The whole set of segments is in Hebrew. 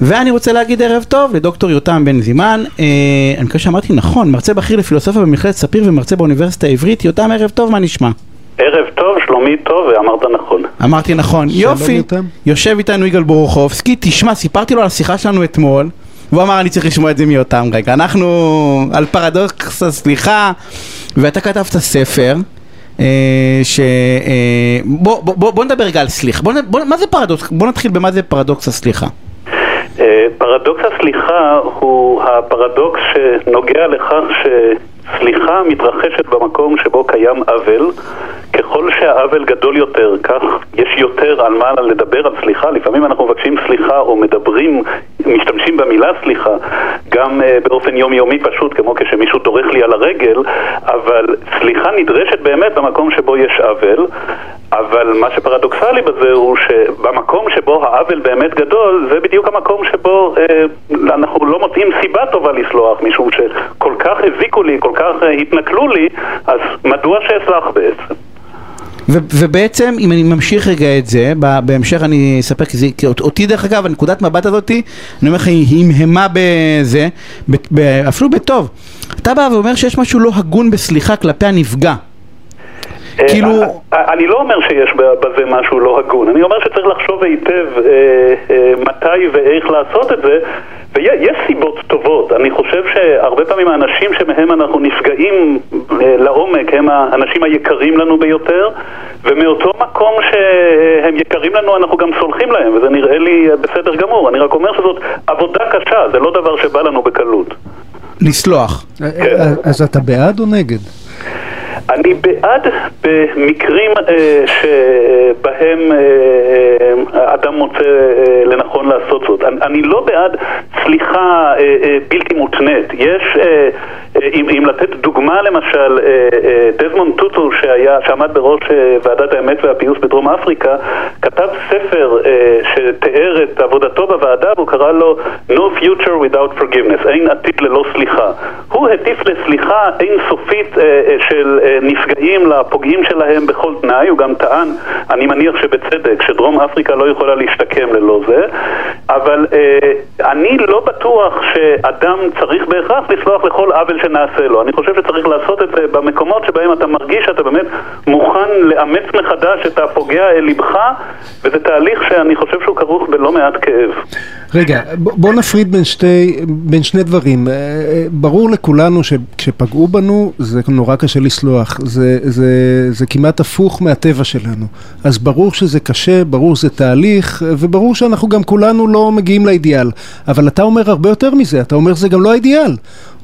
ואני רוצה להגיד ערב טוב לדוקטור יותם בן זימן, אני מקווה שאמרתי נכון, מרצה בכיר לפילוסופיה במכללת ספיר ומרצה באוניברסיטה העברית, יותם ערב טוב, מה נשמע? ערב טוב, שלומי טוב, ואמרת נכון. אמרתי נכון, יופי, יושב איתנו יגאל בורוכובסקי, תשמע, סיפרתי לו על השיחה שלנו אתמול, והוא אמר אני צריך לשמוע את זה מיותם רגע, אנחנו על פרדוקס הסליחה, ואתה כתבת ספר, ש... בוא נדבר רגע על סליחה, מה זה פרדוקס, בוא נתחיל במה זה פרדוקס הסליחה. פרדוקס הסליחה הוא הפרדוקס שנוגע לכך שסליחה מתרחשת במקום שבו קיים עוול. ככל שהעוול גדול יותר, כך יש יותר על מה לדבר על סליחה. לפעמים אנחנו מבקשים סליחה או מדברים, משתמשים במילה סליחה גם באופן יומיומי פשוט כמו כשמישהו דורך לי על הרגל אבל סליחה נדרשת באמת במקום שבו יש עוול. אבל מה שפרדוקסלי בזה הוא שבמקום שבו העוול באמת גדול זה בדיוק המקום שבו אה, אנחנו לא מוצאים סיבה טובה לסלוח משום שכל כך הזיקו לי, כל כך אה, התנכלו לי אז מדוע שאסלח בעצם? ובעצם אם אני ממשיך רגע את זה, בהמשך אני אספר, כי אותי דרך אגב, הנקודת מבט הזאתי, אני אומר לך, היא המהמה בזה, אפילו בטוב. אתה בא ואומר שיש משהו לא הגון בסליחה כלפי הנפגע. כאילו... אני לא אומר שיש בזה משהו לא הגון, אני אומר שצריך לחשוב היטב מתי ואיך לעשות את זה ויש סיבות טובות, אני חושב שהרבה פעמים האנשים שמהם אנחנו נפגעים לעומק הם האנשים היקרים לנו ביותר ומאותו מקום שהם יקרים לנו אנחנו גם סולחים להם וזה נראה לי בסדר גמור, אני רק אומר שזאת עבודה קשה, זה לא דבר שבא לנו בקלות לסלוח. אז אתה בעד או נגד? אני בעד במקרים אה, שבהם אה, אדם מוצא אה, לנכון לעשות זאת. אני, אני לא בעד סליחה אה, אה, בלתי מותנית. יש, אה, אה, אם, אם לתת דוגמה למשל, אה, אה, דזמונד טוטו שהיה, שעמד בראש אה, ועדת האמת והפיוס בדרום אפריקה, כתב ספר שתיאר את עבודתו בוועדה והוא קרא לו No Future Without Forgiveness, אין עתיד ללא סליחה. הוא הטיף לסליחה אינסופית של נפגעים לפוגעים שלהם בכל תנאי, הוא גם טען, אני מניח שבצדק, שדרום אפריקה לא יכולה להשתקם ללא זה, אבל אני לא בטוח שאדם צריך בהכרח לסלוח לכל עוול שנעשה לו. אני חושב שצריך לעשות את זה במקומות שבהם אתה מרגיש שאתה באמת מוכן לאמץ מחדש את הפוגע אל לבך, וזה תהליך שאני חושב שהוא כרוך בלא מעט כאב. רגע, בוא נפריד בין שתי, בין שני דברים. ברור לכולנו שכשפגעו בנו זה נורא קשה לסלוח, זה, זה, זה כמעט הפוך מהטבע שלנו. אז ברור שזה קשה, ברור שזה תהליך, וברור שאנחנו גם כולנו לא מגיעים לאידיאל. אבל אתה אומר הרבה יותר מזה, אתה אומר זה גם לא האידיאל.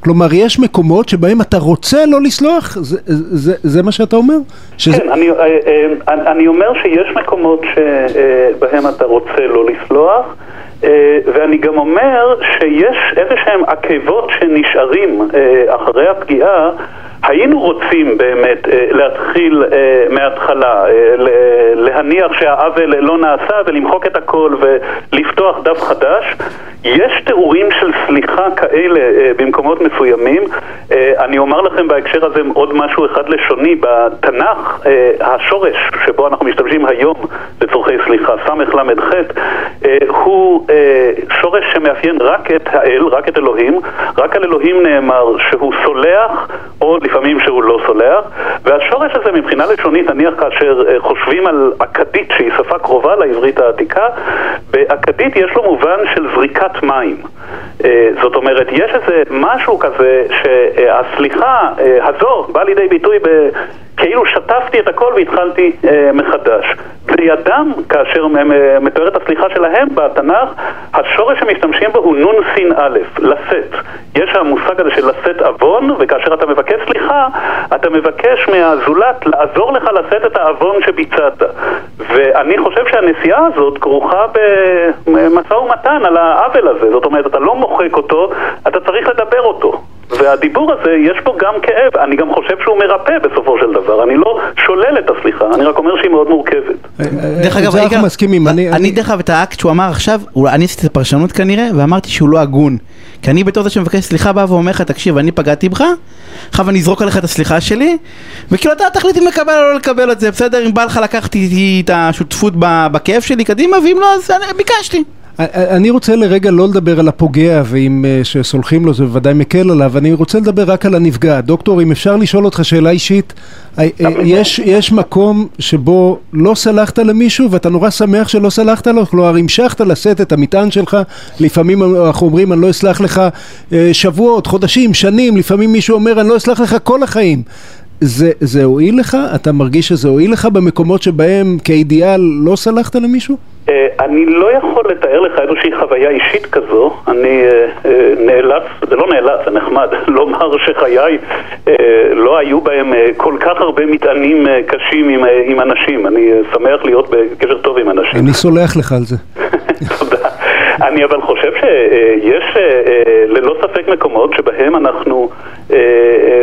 כלומר, יש מקומות שבהם אתה רוצה לא לסלוח? זה, זה, זה מה שאתה אומר? שזה... כן, אני, אני אומר שיש מקומות שבהם אתה רוצה לא לסלוח. ואני גם אומר שיש איזה שהם עקבות שנשארים אחרי הפגיעה היינו רוצים באמת להתחיל מההתחלה, להניח שהעוול לא נעשה ולמחוק את הכל ולפתוח דף חדש. יש תיאורים של סליחה כאלה במקומות מסוימים. אני אומר לכם בהקשר הזה עוד משהו אחד לשוני. בתנ"ך השורש שבו אנחנו משתמשים היום לצורכי סליחה, סל"ח שורש שמאפיין רק את האל, רק את אלוהים רק על אלוהים נאמר שהוא סולח או לפעמים שהוא לא סולח והשורש הזה מבחינה לשונית נניח כאשר חושבים על אכדית שהיא שפה קרובה לעברית העתיקה באכדית יש לו מובן של זריקת מים זאת אומרת יש איזה משהו כזה שהסליחה הזו בא לידי ביטוי ב... כאילו שטפתי את הכל והתחלתי אה, מחדש. בידם, כאשר מתואר את הסליחה שלהם בתנ"ך, השורש שמשתמשים בו הוא נון סין א', לשאת. יש המושג הזה של לשאת עוון, וכאשר אתה מבקש סליחה, אתה מבקש מהזולת לעזור לך לשאת את העוון שביצעת. ואני חושב שהנסיעה הזאת כרוכה במשא ומתן על העוול הזה. זאת אומרת, אתה לא מוחק אותו, אתה צריך לדבר אותו. והדיבור הזה, יש בו גם כאב, אני גם חושב שהוא מרפא בסופו של דבר, אני לא שולל את הסליחה, אני רק אומר שהיא מאוד מורכבת. דרך אגב, אני דרך אגב את האקט שהוא אמר עכשיו, אני עשיתי את הפרשנות כנראה, ואמרתי שהוא לא הגון. כי אני בתור זה שמבקש סליחה בא ואומר לך, תקשיב, אני פגעתי בך, עכשיו אני אזרוק עליך את הסליחה שלי, וכאילו אתה תחליט אם לקבל או לא לקבל את זה, בסדר? אם בא לך לקחתי את השותפות בכאב שלי קדימה, ואם לא, אז ביקשתי. אני רוצה לרגע לא לדבר על הפוגע ואם שסולחים לו זה בוודאי מקל עליו, אני רוצה לדבר רק על הנפגע. דוקטור, אם אפשר לשאול אותך שאלה אישית, יש, יש מקום שבו לא סלחת למישהו ואתה נורא שמח שלא סלחת לו? כלומר, המשכת לשאת את המטען שלך, לפעמים אנחנו אומרים אני לא אסלח לך שבועות, חודשים, שנים, לפעמים מישהו אומר אני לא אסלח לך כל החיים. זה, זה הועיל לך? אתה מרגיש שזה הועיל לך במקומות שבהם כאידיאל לא סלחת למישהו? אני לא יכול לתאר לך איזושהי חוויה אישית כזו, אני נאלץ, זה לא נאלץ, זה נחמד, לומר שחיי לא היו בהם כל כך הרבה מטענים קשים עם, עם אנשים, אני שמח להיות בקשר טוב עם אנשים. אני סולח לך על זה. תודה. אני אבל חושב שיש ללא ספק מקומות שבהם אנחנו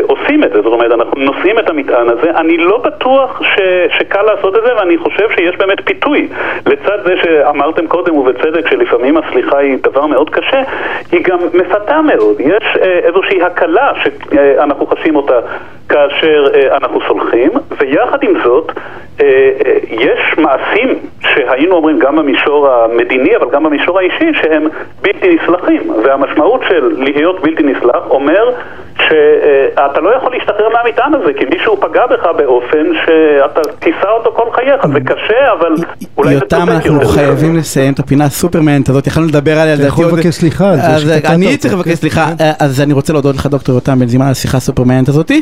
עושים את זה, זאת אומרת אנחנו נושאים את המטען הזה, אני לא בטוח ש, שקל לעשות את זה ואני חושב שיש באמת פיתוי. לצד זה שאמרתם קודם ובצדק שלפעמים הסליחה היא דבר מאוד קשה, היא גם מפתה מאוד, יש איזושהי הקלה שאנחנו חשים אותה כאשר אנחנו סולחים ויחד עם זאת יש מעשים שהיינו אומרים גם במישור המדיני אבל גם במישור האישי שהם בלתי נסלחים. והמשמעות של להיות בלתי נסלח אומר שאתה לא יכול להשתחרר מהמטען הזה כי מישהו פגע בך באופן שאתה תישא אותו כל חייך זה קשה אבל אולי זה צודק. אנחנו חייבים לסיים את הפינה הסופרמנט הזאת. יכולנו לדבר עליה אתה יכול לבקש סליחה על זה אני צריך לבקש סליחה. אז אני רוצה להודות לך דוקטור יותם בן זימן על השיחה הסופרמנט הזאתי